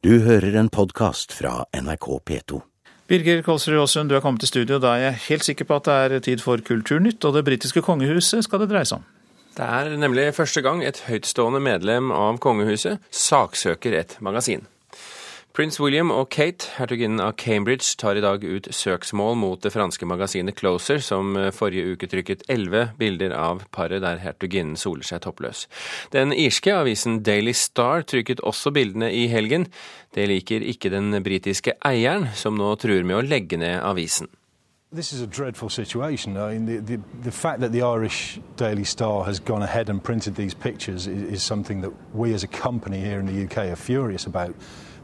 Du hører en podkast fra NRK P2. Birger Kolsrud Aasund, du er kommet til studio. Da er jeg helt sikker på at det er tid for Kulturnytt, og det britiske kongehuset skal det dreie seg om. Det er nemlig første gang et høytstående medlem av kongehuset saksøker et magasin. Prins William og Kate, hertuginnen av Cambridge, tar i dag ut søksmål mot det franske magasinet Closer, som eh, forrige uke trykket elleve bilder av paret der hertuginnen soler seg toppløs. Den irske avisen Daily Star trykket også bildene i helgen. Det liker ikke den britiske eieren, som nå truer med å legge ned avisen. This is a dreadful situation. I mean, the, the, the, fact that the Irish Daily Star has gone ahead and printed these pictures is, is something that we as a company here in the UK are furious about.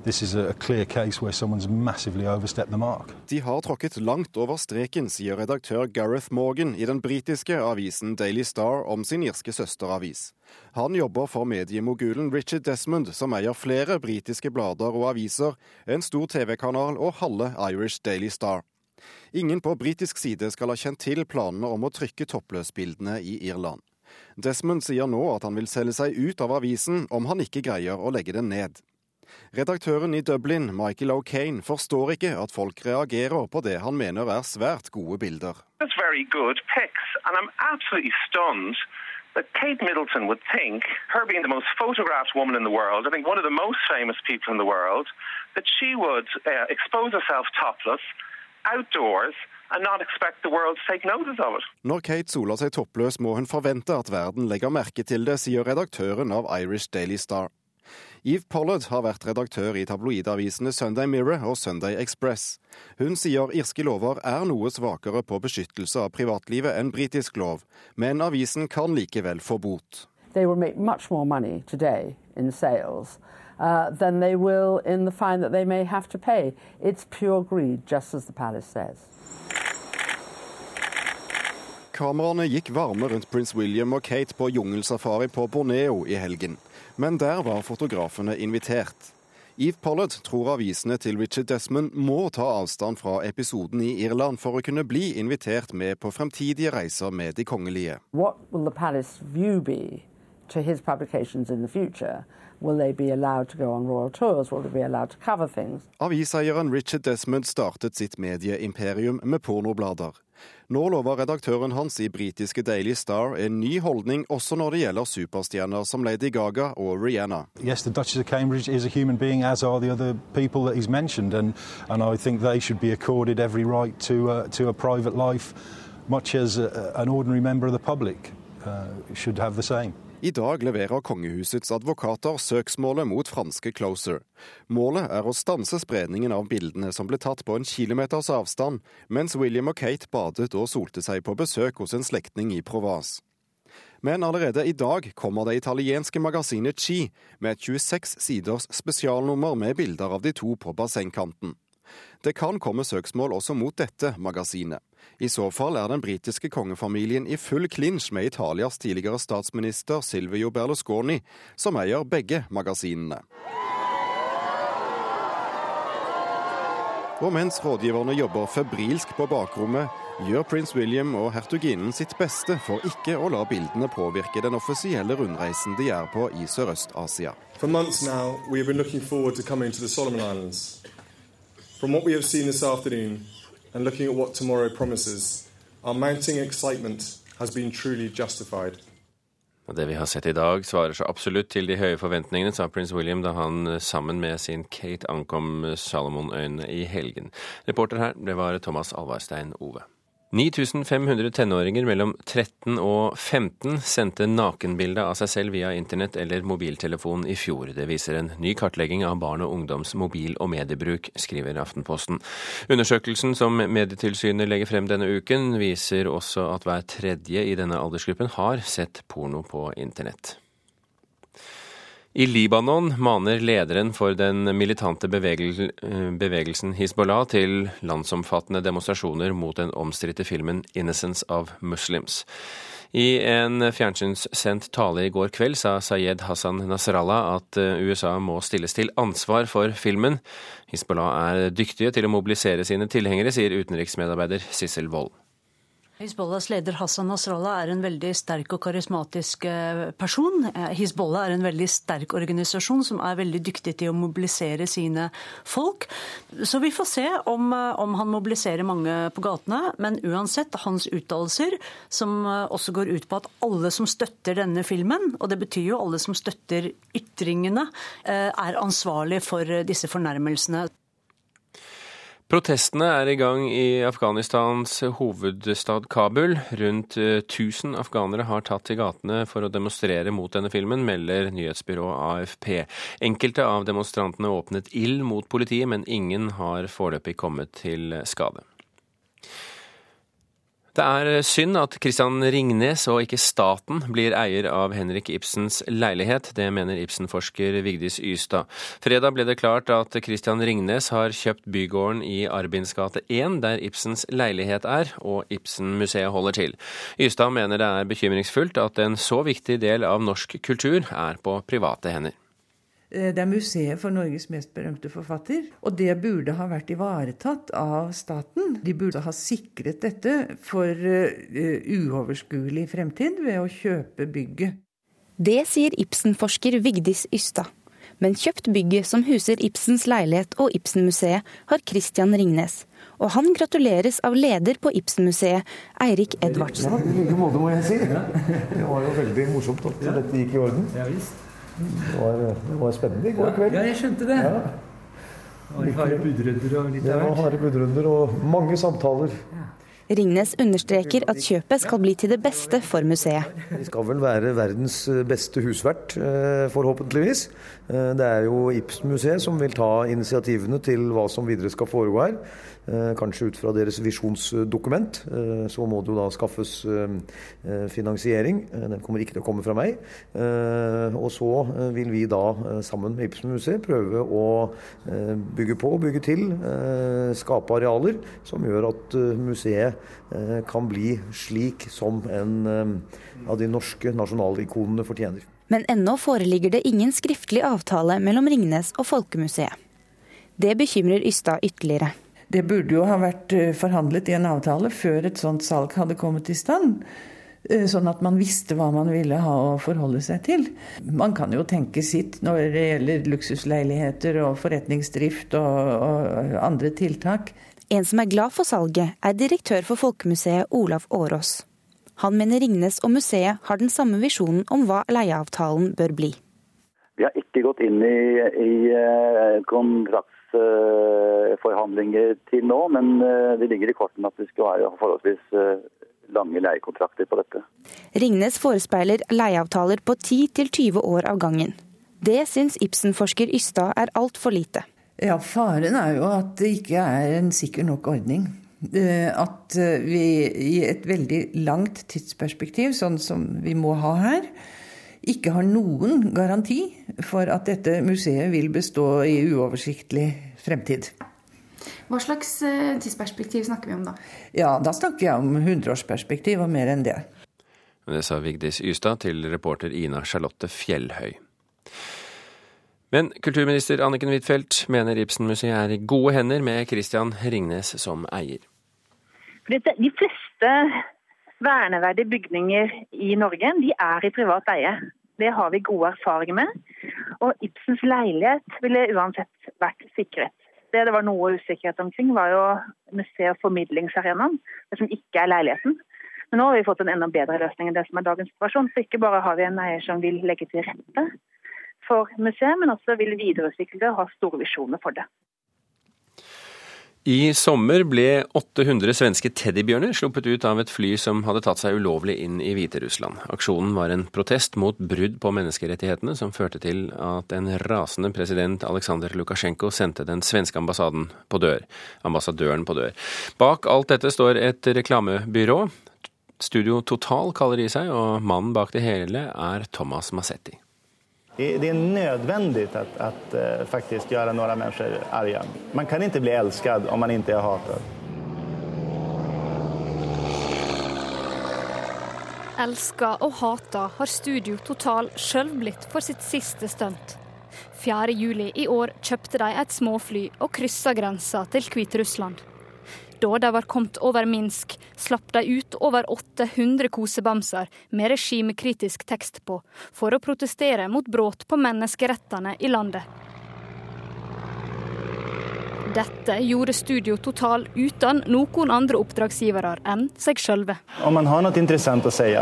This is a clear case where someone's massively overstepped the mark. De har tråkket langt over streken, sier redaktør Gareth Morgan i den britiske avisen Daily Star om sin irske søsteravis. Han jobber for mediemogulen Richard Desmond, som eier flere britiske blader og aviser, en stor TV-kanal og halve Irish Daily Star. Ingen på britisk side skal ha kjent til planene om å trykke toppløsbildene i Irland. Desmond sier nå at han vil selge seg ut av avisen om han ikke greier å legge den ned. Redaktøren i Dublin, Michael O'Kane, forstår ikke at folk reagerer på det han mener er svært gode bilder. That Kate Middleton would think, her being the most photographed woman in the world, I think one of the most famous people in the world, that she would uh, expose herself topless outdoors and not expect the world to take notice of it. Når Kate soler seg toppløs, må hun forvente at verden legger merke til det, sier redaktøren av Irish Daily Star. Eve Pollard har vært redaktør i tabloidavisene Sunday Mirror og Sunday Express. Hun sier irske lover er noe svakere på beskyttelse av privatlivet enn britisk lov, men avisen kan likevel få bot. They will make much more money today in sales uh, than they will in the fine that they may have to pay. It's pure greed, just as the palace says. Kameraene gikk varme rundt prins William og Kate på jungelsafari på Borneo i helgen. Men der var fotografene invitert. Eve Pollard tror avisene til Richard Desmond må ta avstand fra episoden i Irland for å kunne bli invitert med på fremtidige reiser med de kongelige. Hva vil the palace view be to his publications in the Aviseieren Richard Desmond startet sitt medieimperium med pornoblader. Nå lover redaktøren hans i britiske Daily Star en ny holdning også når det gjelder superstjerner som Lady Gaga og Rihanna. Yes, the Duchess of Cambridge is a human being, as are the other people that he's mentioned, and, and I think they should be accorded every right to, uh, to a private life, much as a, an ordinary member of the public uh, should have the same. I dag leverer kongehusets advokater søksmålet mot franske Closer. Målet er å stanse spredningen av bildene som ble tatt på en kilometers avstand mens William og Kate badet og solte seg på besøk hos en slektning i Provence. Men allerede i dag kommer det italienske magasinet Chi med et 26 siders spesialnummer med bilder av de to på bassengkanten. Det kan komme søksmål også mot dette magasinet. I så fall er den britiske kongefamilien i full klinsj med Italias tidligere statsminister Silvio Berlusconi, som eier begge magasinene. Og mens rådgiverne jobber febrilsk på bakrommet, gjør prins William og hertuginnen sitt beste for ikke å la bildene påvirke den offisielle rundreisen de er på i Sørøst-Asia. For måneder nå har vi sett to coming to the Solomon Islands. Fra what vi har sett this afternoon, and looking at what tomorrow promises, our mounting excitement has been truly justified. Og Det vi har sett i dag, svarer så absolutt til de høye forventningene, sa prins William da han eh, sammen med sin Kate ankom Salomonøyene i helgen. Reporter her, det var Thomas Alvarstein Ove. 9500 tenåringer mellom 13 og 15 sendte nakenbilde av seg selv via internett eller mobiltelefon i fjor. Det viser en ny kartlegging av barn og ungdoms mobil- og mediebruk, skriver Aftenposten. Undersøkelsen som Medietilsynet legger frem denne uken, viser også at hver tredje i denne aldersgruppen har sett porno på internett. I Libanon maner lederen for den militante bevegelsen Hizbollah til landsomfattende demonstrasjoner mot den omstridte filmen 'Innocence of Muslims'. I en fjernsynssendt tale i går kveld sa Sayed Hassan Nasrallah at eh, USA må stilles til ansvar for filmen. Hizbollah er dyktige til å mobilisere sine tilhengere, sier utenriksmedarbeider Sissel Wold. Hizbollahs leder Hassan Nasrallah er en veldig sterk og karismatisk eh, person. Eh, Hizbollah er en veldig sterk organisasjon som er veldig dyktig til å mobilisere sine folk. Så vi får se om, eh, om han mobiliserer mange på gatene. Men uansett, hans uttalelser, som også går ut på at alle som støtter denne filmen, og det betyr jo alle som støtter ytringene, er ansvarlig for disse fornærmelsene. Protestene er i gang i Afghanistans hovedstad Kabul. Rundt 1000 afghanere har tatt til gatene for å demonstrere mot denne filmen, melder nyhetsbyrået AFP. Enkelte av demonstrantene åpnet ild mot politiet, men ingen har foreløpig kommet til skade. Det er synd at Christian Ringnes og ikke staten blir eier av Henrik Ibsens leilighet. Det mener Ibsen-forsker Vigdis Ystad. Fredag ble det klart at Christian Ringnes har kjøpt bygården i Arbins gate 1, der Ibsens leilighet er, og Ibsen-museet holder til. Ystad mener det er bekymringsfullt at en så viktig del av norsk kultur er på private hender. Eh, det er museet for Norges mest berømte forfatter. Og det burde ha vært ivaretatt av staten. De burde ha sikret dette for uh, uoverskuelig fremtid ved å kjøpe bygget. Det sier Ibsen-forsker Vigdis Ystad. Men kjøpt bygget som huser Ibsens leilighet og Ibsen-museet, har Christian Ringnes. Og han gratuleres av leder på Ibsen-museet, Eirik Edvardsen. Ja, I like måte, må jeg si. Det var jo veldig morsomt at dette gikk i orden. Ja, visst. Det var, det var spennende i går kveld. Ja, jeg skjønte det. Ja. Det var harde budrunder og litt av hvert. Harde budrunder og mange samtaler. Ringnes understreker at kjøpet skal bli til det beste for museet. Vi skal vel være verdens beste husvert, eh, forhåpentligvis. Eh, det er jo Ibsen-museet som vil ta initiativene til hva som videre skal foregå her. Eh, kanskje ut fra deres visjonsdokument. Eh, så må det jo da skaffes finansiering. Den kommer ikke til å komme fra meg. Og så vil vi da sammen med Ibsen-museet prøve å bygge på og bygge til. Skape arealer som gjør at museet kan bli slik som en av de norske nasjonalikonene fortjener. Men ennå foreligger det ingen skriftlig avtale mellom Ringnes og Folkemuseet. Det bekymrer Ystad ytterligere. Det burde jo ha vært eh, forhandlet i en avtale før et sånt salg hadde kommet i stand. Eh, sånn at man visste hva man ville ha å forholde seg til. Man kan jo tenke sitt når det gjelder luksusleiligheter og forretningsdrift og, og andre tiltak. En som er glad for salget, er direktør for Folkemuseet Olav Årås. Han mener Ringnes og museet har den samme visjonen om hva leieavtalen bør bli. Vi har ikke gått inn i, i kontraktsforhandlinger til nå, men eh, det ligger i kortene at vi skal være forholdsvis eh, lange leiekontrakter på dette. Ringnes forespeiler leieavtaler på 10-20 år av gangen. Det syns Ibsen-forsker Ystad er altfor lite. Ja, Faren er jo at det ikke er en sikker nok ordning. At eh, vi i et veldig langt tidsperspektiv, sånn som vi må ha her, ikke har noen garanti for at dette museet vil bestå i uoversiktlig fremtid. Hva slags eh, tidsperspektiv snakker vi om da? Ja, Da snakker jeg om hundreårsperspektiv og mer enn det. Det sa Vigdis Ystad til reporter Ina Charlotte Fjellhøy. Men kulturminister Anniken Huitfeldt mener Ibsen-museet er i gode hender med Christian Ringnes som eier. De fleste verneverdige bygninger i Norge de er i privat eie. Det har vi gode erfaringer med. Og Ibsens leilighet ville uansett vært sikret. Det det var noe usikkerhet omkring, var jo museet- og formidlingsarenaen, det som ikke er leiligheten. Men nå har vi fått en enda bedre løsning enn det som er dagens situasjon. Så ikke bare har vi en eier som vil legge til rette for museet, men også vil videreutvikle og ha store visjoner for det. I sommer ble 800 svenske teddybjørner sluppet ut av et fly som hadde tatt seg ulovlig inn i Hviterussland. Aksjonen var en protest mot brudd på menneskerettighetene, som førte til at en rasende president Aleksandr Lukasjenko sendte den svenske ambassaden på dør. Ambassadøren på dør. Bak alt dette står et reklamebyrå. Studio Total kaller de seg, og mannen bak det hele er Thomas Massetti. Det är nödvändigt att, att uh, faktiskt göra några. Man kan inte bli älskad om man inte är hatad. Elska og hata har Studio Total sjøl blitt for sitt siste stunt. 4.7 i år kjøpte de et småfly og kryssa grensa til Hviterussland. Da de var kommet over Minsk, slapp de ut over 800 kosebamser med regimekritisk tekst på, for å protestere mot brudd på menneskerettene i landet. Dette gjorde Studio Total uten noen andre oppdragsgivere enn seg sjølve. Om man har noe interessant å si,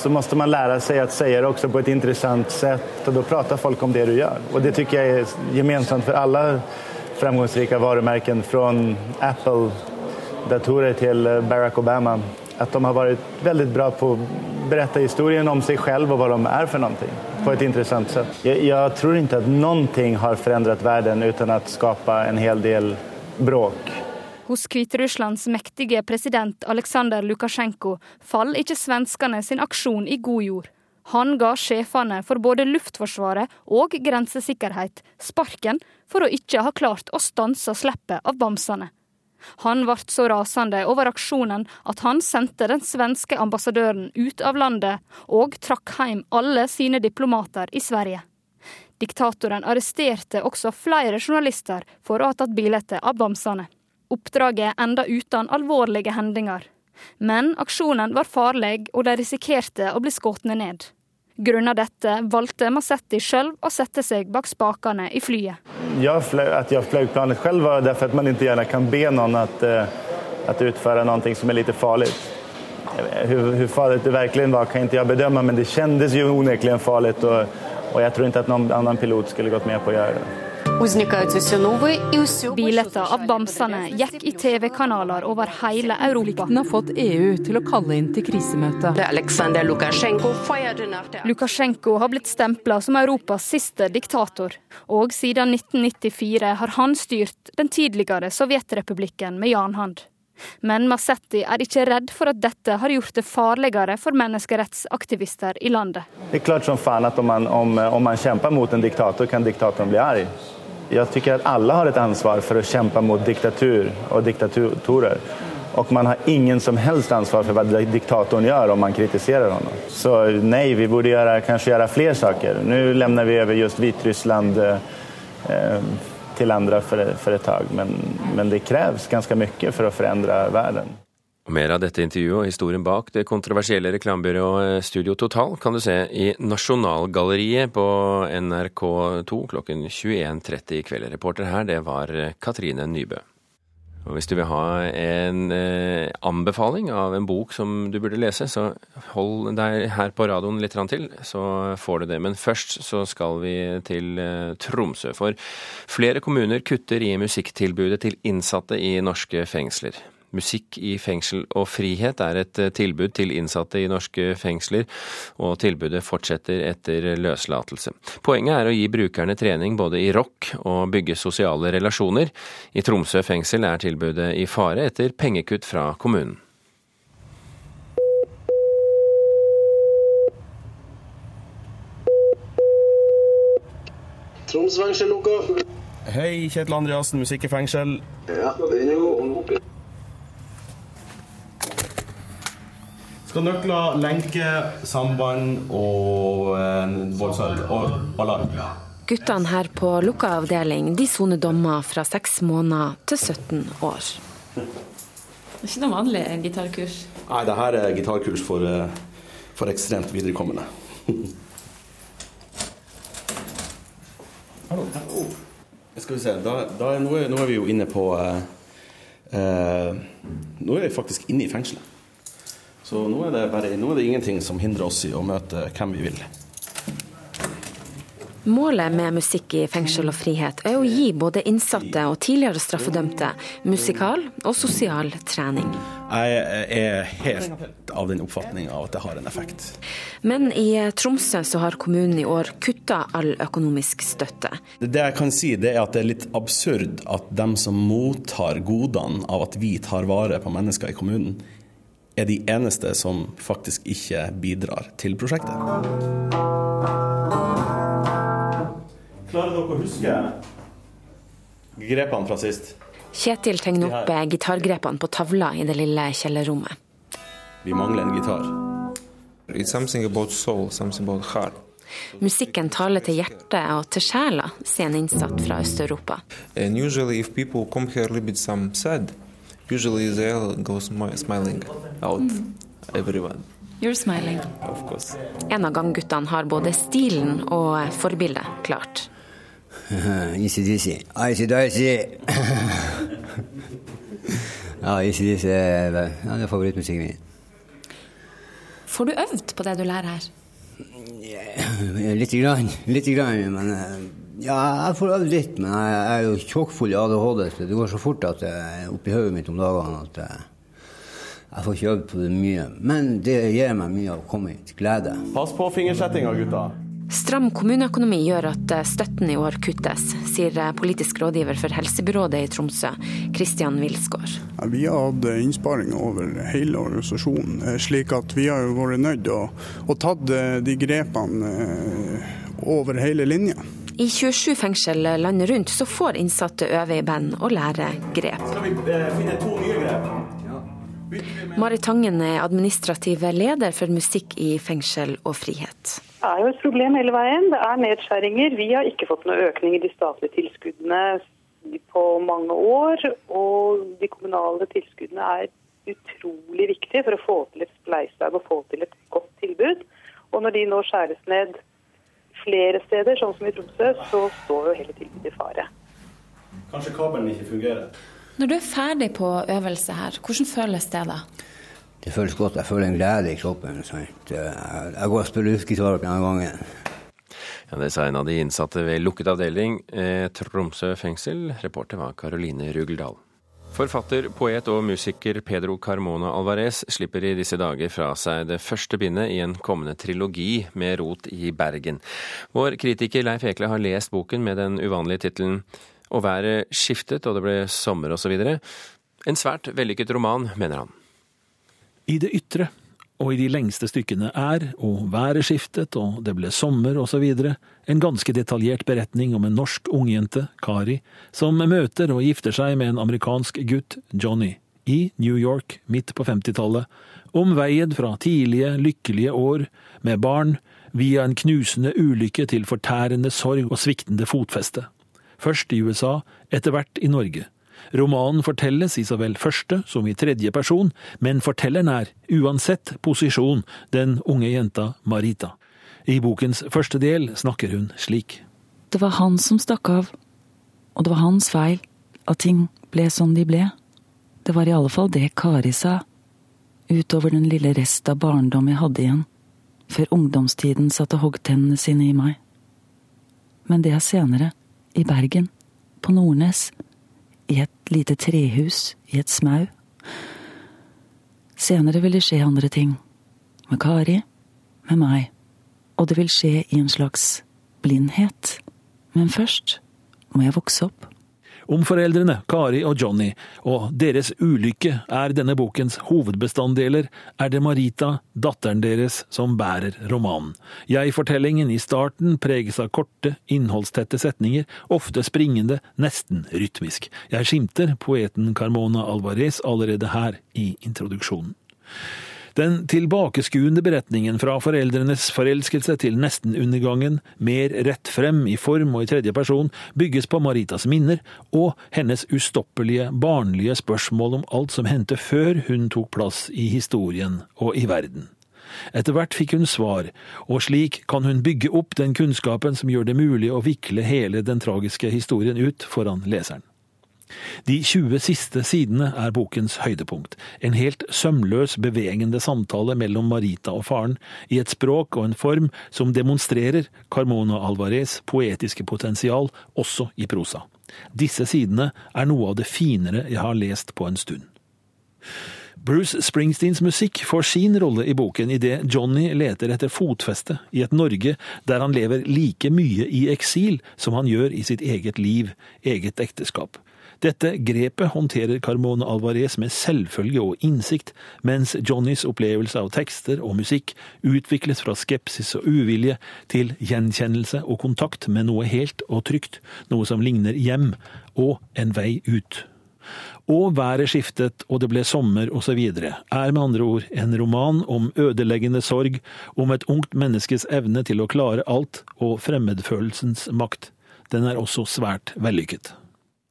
så må man lære seg å si det også på et interessant sett. Og da prater folk om det du gjør. Og det syns jeg er gemensamt for alle framgangsrike varemerker, fra Apple-datorer til Barack Obama. At de har vært veldig bra på å berette historien om seg selv og hva de er for noe. På et interessant sett. Jeg, jeg tror ikke at noe har forandret verden uten å skape en hel del bråk. Hos Hviterusslands mektige president Aleksandr Lukasjenko faller ikke svenskene sin aksjon i god jord. Han ga sjefene for både Luftforsvaret og grensesikkerhet sparken for å ikke ha klart å stanse slippet av bamsene. Han ble så rasende over aksjonen at han sendte den svenske ambassadøren ut av landet og trakk hjem alle sine diplomater i Sverige. Diktatoren arresterte også flere journalister for å ha tatt bilde av bamsene. Oppdraget enda uten alvorlige hendinger. Men aksjonen var farlig, og de risikerte å bli skutt ned. Grunnet dette valgte Massetti selv å sette seg bak spakene i flyet. Jeg fløy, at jeg fløy planet selv, var derfor at man ikke gjerne kan be noen at, at utføre noe som er litt farlig. Hvor farlig det virkelig var, kan ikke jeg bedømme, men det kjentes jo unektelig farlig. Og, og jeg tror ikke at noen annen pilot skulle gått med på å gjøre det. Bilder av bamsene gikk i TV-kanaler over hele Europa. har fått EU til å kalle inn til krisemøte. Lukasjenko har blitt stempla som Europas siste diktator. Og siden 1994 har han styrt den tidligere Sovjetrepublikken med jernhånd. Men Massetti er ikke redd for at dette har gjort det farligere for menneskerettsaktivister i landet. Det er klart som fan at om man, om, om man kjemper mot en diktator, kan diktatoren bli arg. Jeg syns at alle har et ansvar for å kjempe mot diktatur og diktatorer. Og man har ingen som helst ansvar for hva diktatoren gjør om man kritiserer ham. Så nei, vi burde gjøre, kanskje gjøre flere saker. Nå lämnar vi over just Hviterussland eh, til andre for, for et tak. Men, men det kreves ganske mye for å forandre verden. Og Mer av dette intervjuet og historien bak det kontroversielle reklamebyrået Studio Total kan du se i Nasjonalgalleriet på NRK2 klokken 21.30 i kveld. Reporter her, det var Katrine Nybø. Og Hvis du vil ha en eh, anbefaling av en bok som du burde lese, så hold deg her på radioen litt til, så får du det. Men først så skal vi til eh, Tromsø. For flere kommuner kutter i musikktilbudet til innsatte i norske fengsler. Musikk i fengsel og frihet er et eh, tilbud til innsatte i norske fengsler, og tilbudet fortsetter etter løslatelse. Poenget er å gi brukerne trening både i rock og bygge sosiale relasjoner. I Tromsø fengsel er tilbudet i fare etter pengekutt fra kommunen. Troms fengsel lukka. Hei, Kjetil Andreassen, musikk i fengsel. Ja, det er jo Skal nøkler, lenke, samband og eh, voldsøl og alarm. Guttene her på lukka avdeling de soner dommer fra 6 måneder til 17 år. Det er ikke noe vanlig gitarkurs? Nei, det her er gitarkurs for, eh, for ekstremt viderekommende. Skal vi se, da, da er, nå, er, nå, er, vi jo inne på eh, eh, Nå er vi faktisk inne i fengselet. Så nå er, det bare, nå er det ingenting som hindrer oss i å møte hvem vi vil. Målet med musikk i fengsel og frihet er å gi både innsatte og tidligere straffedømte musikal og sosial trening. Jeg er helt av den oppfatning av at det har en effekt. Men i Tromsø så har kommunen i år kutta all økonomisk støtte. Det jeg kan si det er at det er litt absurd at dem som mottar godene av at vi tar vare på mennesker i kommunen, er de eneste som faktisk ikke bidrar til prosjektet. Klarer dere å huske grepene fra sist? Kjetil tegner opp gitargrepene på tavla i det lille kjellerrommet. Vi mangler en gitar. Soul, Musikken taler til hjertet og til sjela, sier en innsatt fra Øst-Europa. And usually if people come here a little bit sad, Usually they all go smi- smiling out, everyone, You're smiling. of course. En av gangguttene har både stilen og forbildet klart. ICDC. ICDC. Ja, easy-deasy er, ja, er favorittmusikken min. Får du øvd på det du lærer her? Lite grann, lite grann, men eh, ja, jeg får øvd litt, men jeg er jo tjokkfull i ADHD, så det går så fort at jeg oppi hodet mitt om dagene at jeg, jeg får ikke øvd på det mye. Men det gir meg mye av å komme hit. Glede. Pass på fingersettinga, gutta. Stram kommuneøkonomi gjør at eh, støtten i år kuttes, sier eh, politisk rådgiver for helsebyrådet i Tromsø, Kristian Wilsgård. Ja, Vi har hatt innsparinger over hele organisasjonen, eh, slik at vi har jo vært nødt til å, å eh, de grepene over hele linja. I 27 fengsel landet rundt så får innsatte øve i band og lære grep. Skal vi eh, finne to nye grep? Marit Tangen er administrativ leder for musikk i fengsel og frihet. Det er jo et problem hele veien. Det er nedskjæringer. Vi har ikke fått noe økning i de statlige tilskuddene på mange år. Og de kommunale tilskuddene er utrolig viktige for å få til et spleiselag og få til et godt tilbud. Og når de nå skjæres ned flere steder, sånn som i Tromsø, så står jo hele tilbudet i fare. Kanskje kabelen ikke fungerer. Når du er ferdig på øvelse her, hvordan føles det da? Det føles godt. Jeg føler en glede i kroppen. Sant? Jeg går og spiller luftgitar denne gangen. Ja, det sa en av de innsatte ved lukket avdeling eh, Tromsø fengsel. Reporter var Karoline Rugeldal. Forfatter, poet og musiker Pedro Carmona Alvarez slipper i disse dager fra seg det første bindet i en kommende trilogi med rot i Bergen. Vår kritiker Leif Ekle har lest boken med den uvanlige tittelen Og været skiftet og det ble sommer osv. En svært vellykket roman, mener han. I det ytre og i de lengste stykkene er, og været skiftet, og det ble sommer osv., en ganske detaljert beretning om en norsk ungjente, Kari, som møter og gifter seg med en amerikansk gutt, Johnny, i New York midt på 50-tallet, om veien fra tidlige, lykkelige år med barn via en knusende ulykke til fortærende sorg og sviktende fotfeste. Først i USA, etter hvert i Norge. Romanen fortelles i så vel første som i tredje person, men fortelleren er, uansett posisjon, den unge jenta Marita. I bokens første del snakker hun slik. Det var han som stakk av, og det var hans feil at ting ble som de ble. Det var i alle fall det Kari sa, utover den lille rest av barndom jeg hadde igjen, før ungdomstiden satte hoggtennene sine i meg. Men det er senere, i Bergen, på Nordnes, i et lite trehus i et smau. Senere vil det skje andre ting. Med Kari, med meg. Og det vil skje i en slags blindhet. Men først må jeg vokse opp. Om foreldrene, Kari og Johnny, og deres ulykke er denne bokens hovedbestanddeler, er det Marita, datteren deres, som bærer romanen. Jeg-fortellingen i starten preges av korte, innholdstette setninger, ofte springende, nesten rytmisk. Jeg skimter poeten Carmona Alvarez allerede her i introduksjonen. Den tilbakeskuende beretningen fra foreldrenes forelskelse til nesten-undergangen, mer rett frem i form og i tredje person, bygges på Maritas minner og hennes ustoppelige, barnlige spørsmål om alt som hendte før hun tok plass i historien og i verden. Etter hvert fikk hun svar, og slik kan hun bygge opp den kunnskapen som gjør det mulig å vikle hele den tragiske historien ut foran leseren. De 20 siste sidene er bokens høydepunkt. En helt sømløs, bevegende samtale mellom Marita og faren, i et språk og en form som demonstrerer Carmona Alvarez poetiske potensial, også i prosa. Disse sidene er noe av det finere jeg har lest på en stund. Bruce Springsteens musikk får sin rolle i boken idet Johnny leter etter fotfeste i et Norge der han lever like mye i eksil som han gjør i sitt eget liv, eget ekteskap. Dette grepet håndterer Carmona Alvarez med selvfølge og innsikt, mens Johnnys opplevelse av tekster og musikk utvikles fra skepsis og uvilje til gjenkjennelse og kontakt med noe helt og trygt, noe som ligner hjem, og en vei ut. Og været skiftet, og det ble sommer osv. er med andre ord en roman om ødeleggende sorg, om et ungt menneskes evne til å klare alt og fremmedfølelsens makt. Den er også svært vellykket.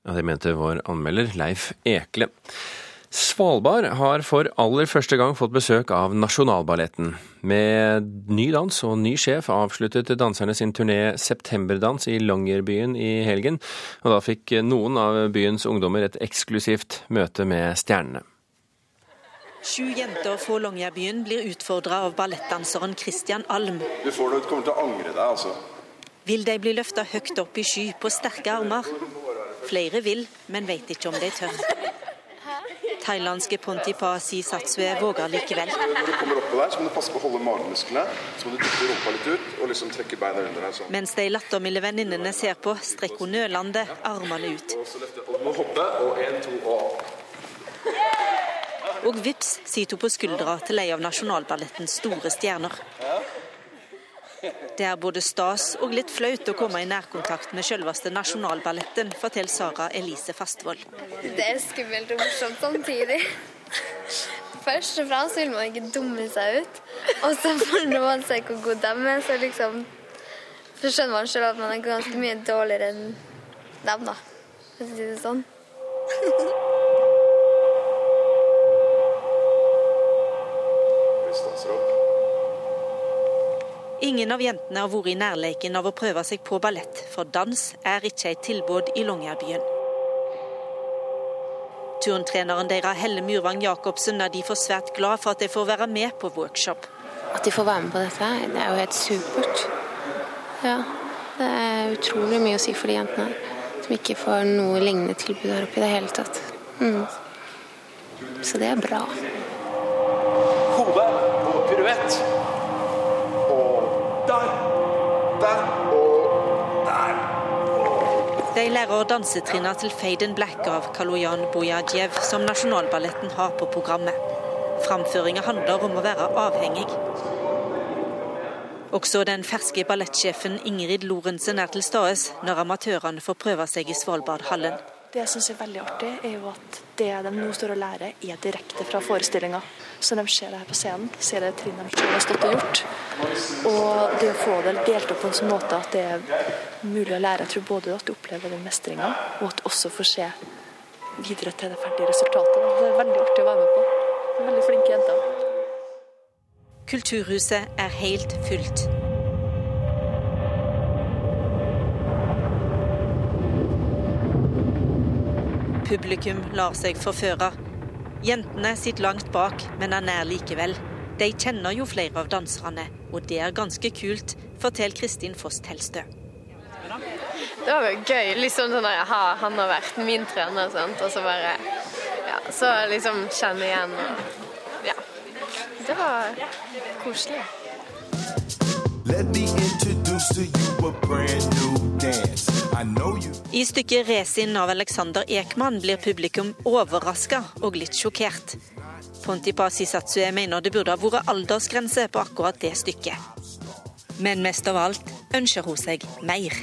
Ja, Det mente vår anmelder Leif Ekle. Svalbard har for aller første gang fått besøk av Nasjonalballetten. Med ny dans og ny sjef avsluttet danserne sin turné Septemberdans i Longyearbyen i helgen. Og da fikk noen av byens ungdommer et eksklusivt møte med stjernene. Sju jenter fra Longyearbyen blir utfordra av ballettdanseren Christian Alm. Du får det, du kommer til å angre deg, altså. Vil de bli løfta høyt opp i sky på sterke armer? Flere vil, men vet ikke om de tør. Thailandske Pontipa Sisatsue våger likevel. Når du kommer oppå der, så må du passe på å holde magemusklene. Så må du dytte rumpa litt ut og liksom trekke beina under deg sånn. Mens de lattermilde venninnene ser på, strekker hun nølende armene ut. Og så løfter du må hoppe, og én, to, og Og vips sitter hun på skuldra til ei av Nasjonalballettens store stjerner. Det er både stas og litt flaut å komme i nærkontakt med selveste Nasjonalballetten, forteller Sara Elise Fastvold. Det er skummelt og morsomt samtidig. Først og fremst vil man ikke dumme seg ut. Og så når man ser hvor god de er, så, liksom, så skjønner man selv at man er ganske mye dårligere enn dem, da. For å si det sånn. Ingen av jentene har vært i nærleken av å prøve seg på ballett, for dans er ikke et tilbud i Longyearbyen. Turntreneren deres Helle Myrvang Jacobsen er derfor svært glad for at de får være med på workshop. At de får være med på dette, det er jo helt supert. Ja, det er utrolig mye å si for de jentene som ikke får noe lignende tilbud her oppe i det hele tatt. Mm. Så det er bra. Hode og piruett. Og der. Der. Og der. De lærer dansetrinna til Fade in Black av Kaloyan Bojadjev, som Nasjonalballetten har på programmet. Framføringa handler om å være avhengig. Også den ferske ballettsjefen Ingrid Lorentzen er til stede når amatørene får prøve seg i Svalbardhallen. Det jeg syns er veldig artig, er jo at det de nå står og lærer, er direkte fra forestillinga. Så når de ser det her på scenen, ser det trinnene de har stått og gjort. Og det å få det delt opp på en sånn måte at det er mulig å lære, jeg tror både at du opplever den mestringa, og at du også får se videre til det ferdige resultatet. Det er veldig artig å være med på. Veldig flinke jenter. Kulturhuset er helt fullt. Publikum lar seg forføre. Jentene sitter langt bak, men er nær likevel. De kjenner jo flere av danserne, og det er ganske kult, forteller Kristin Foss Telstø. Det var jo gøy. liksom sånn at ha, Han har vært min trener, sant? og så bare ja, Så liksom kjenne igjen og Ja. Det var koselig. Let me introduce to you a brand new. I stykket 'Resin' av Alexander Ekman blir publikum overraska og litt sjokkert. Pontipa Sisatsue mener det burde ha vært aldersgrense på akkurat det stykket. Men mest av alt ønsker hun seg mer.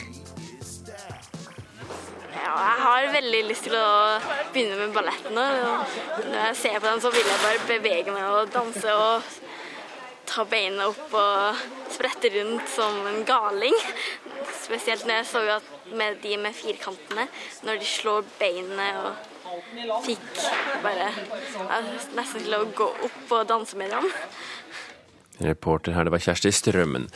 Ja, jeg har veldig lyst til å begynne med ballett nå. Når jeg ser på den, så vil jeg bare bevege meg og danse og ta beina opp og sprette rundt som en galing. Spesielt når jeg så at med de med firkantene, når de slår beinet og fikk bare nesten til å gå opp og danse med dem. Reporter her, det var Kjersti Strømmen.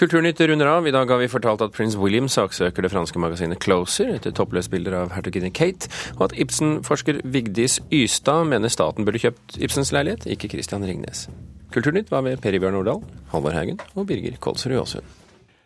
Kulturnytt runder av. I dag har vi fortalt at prins William saksøker det franske magasinet Closer etter toppløsbilder av hertuginne Kate, og at Ibsen-forsker Vigdis Ystad mener staten burde kjøpt Ibsens leilighet, ikke Christian Ringnes. Kulturnytt var ved Per Ibjørn Nordahl, Halvor Haugen og Birger Kolsrud Aasund.